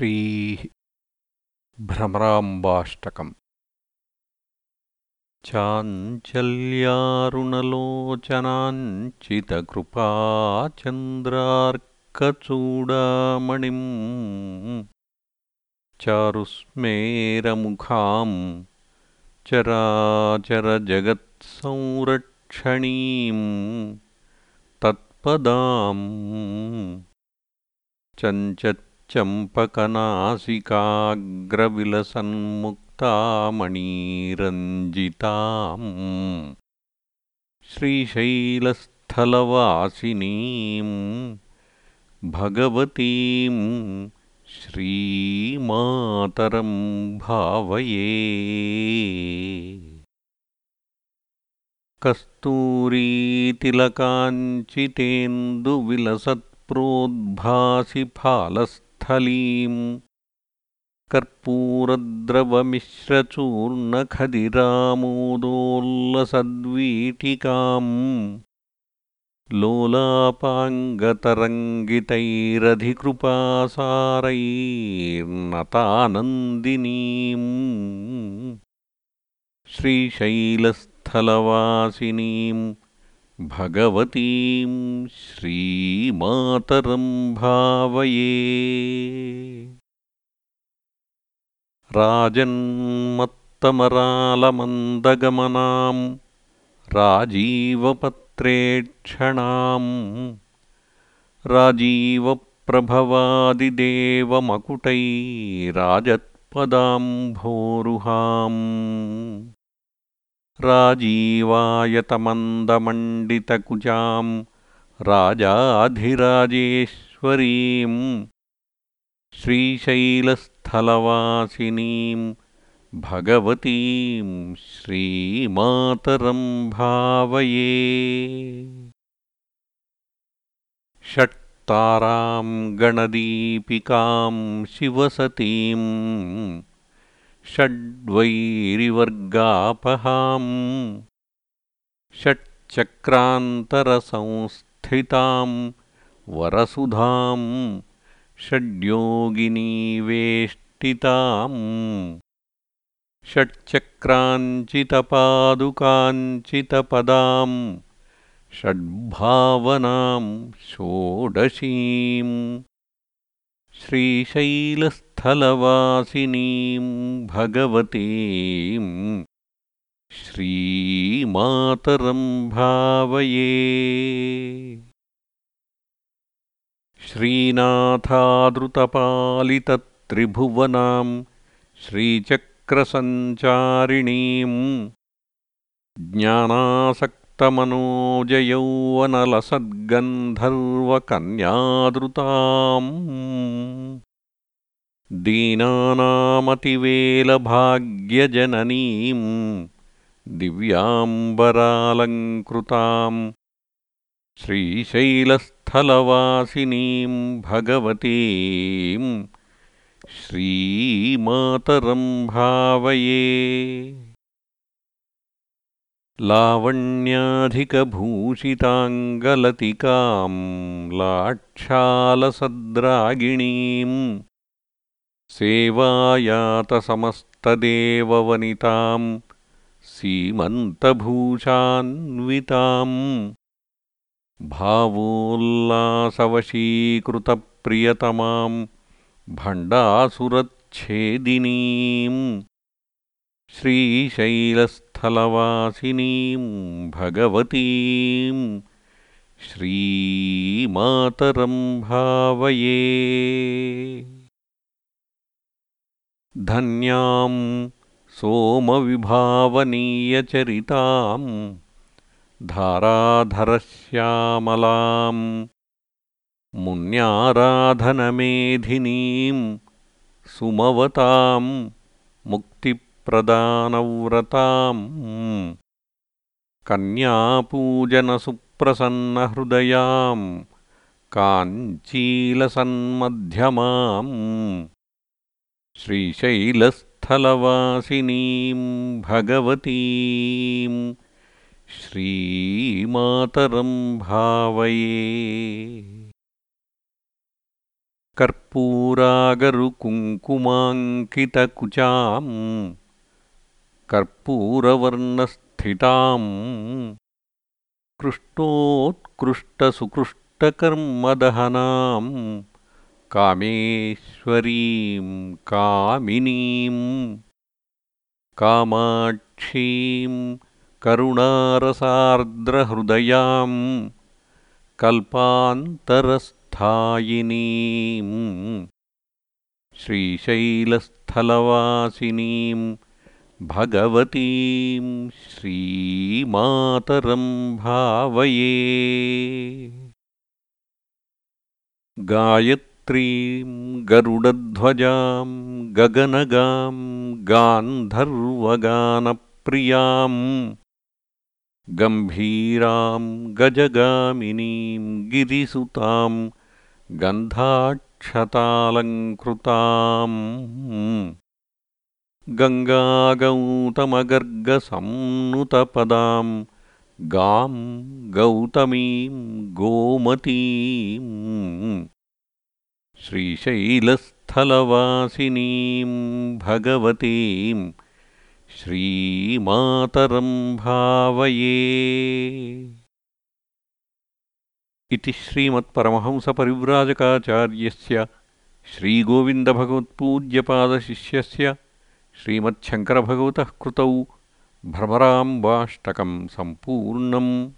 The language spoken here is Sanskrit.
श्रीः भ्रमराम्बाष्टकम् चाञ्चल्यारुणलोचनाञ्चितकृपाचन्द्रार्कचूडामणिम्। चारुस्मेरमुखाम् चराचरजगत्संरक्षणीम्। तत्पदाम् चञ्च चम्पकनासिकाग्रविलसन्मुक्तामणीरञ्जिताम्। श्रीशैलस्थलवासिनीम् भगवतीम् श्रीमातरम् भावये। कस्तूरीतिलकाञ्चितेन्दुविलसत्प्रोद्भासिफालस् लीम् कर्पूरद्रवमिश्रचूर्णखदिरामोदोल्लसद्वीटिकाम् लोलापाङ्गतरङ्गितैरधिकृपासारैर्नतानन्दिनीम् श्रीशैलस्थलवासिनीम् भगवतीं श्रीमातरं भावये। राजन्मत्तमरालमन्दगमनां राजीवपत्रेक्षणाम् राजीवप्रभवादिदेवमकुटैराजत्पदाम्भोरुहाम् राजीवायतमन्दमण्डितकुजाम् राजाधिराजेश्वरीम् श्रीशैलस्थलवासिनीम् भगवतीं श्रीमातरं भावये षट्तारां गणदीपिकां शिवसतीम् षड्वैरिवर्गापहाम् षट्चक्रान्तरसंस्थिताम् वरसुधाम् षड्योगिनीवेष्टिताम् षट्चक्राञ्चितपादुकाञ्चितपदाम् षड्भावनाम् षोडशीम् श्रीशैलस्थलवासिनीं भगवतीम् श्रीमातरं भावये। श्रीनाथादृतपालितत्रिभुवनां श्रीचक्रसञ्चारिणीम् ज्ञानासक्तमनोजयौवनलसद्गन्धर्वकन्यादृताम् दीनानामतिवेलभाग्यजननीम् दिव्याम्बरालङ्कृताम् श्रीशैलस्थलवासिनीं भगवतीम् श्रीमातरं भावये लावण्याधिकभूषिताङ्गलतिकां लाक्षालसद्रागिणीम् सेवायातसमस्तदेववनिताम् सीमन्तभूषान्विताम् भावोल्लासवशीकृतप्रियतमाम् भण्डासुरच्छेदिनीम् श्रीशैलस्थलवासिनीं भगवतीम् श्रीमातरं भावये धन्यां सोमविभावनीयचरिताम् धाराधरश्यामलाम् मुन्याराधनमेधिनीं सुमवताम् मुक्तिप्रदानव्रताम् कन्यापूजनसुप्रसन्नहृदयाम् काञ्चीलसन्मध्यमाम् श्रीशैलस्थलवासिनीं भगवतीम् श्रीमातरं भावये। कर्पूरागरुकुङ्कुमाङ्कितकुचाम् कर्पूरवर्णस्थिताम् कृष्णोत्कृष्टसुकृष्टकर्मदहनाम् कामेश्वरीं कामिनीम् कामाक्षीं करुणारसार्द्रहृदयाम् कल्पान्तरस्थायिनीम् श्रीशैलस्थलवासिनीं भगवतीं श्रीमातरं भावये गायत्रीं गरुडध्वजां गगनगां गान्धर्वगानप्रियाम् गम्भीरां गजगामिनीं गिरिसुतां गन्धाक्षतालङ्कृताम्। गङ्गागौतमगर्गसंनुतपदां गां गौतमीं गोमतीम् श्रीशैलस्थलवासिनीं भगवतीम् श्रीमातरं भावये। इति श्रीमत्परमहंसपरिव्राजकाचार्यस्य श्रीगोविन्दभगवत्पूज्यपादशिष्यस्य श्रीमच्छङ्करभगवतः कृतौ भ्रमराम्बाष्टकं सम्पूर्णम्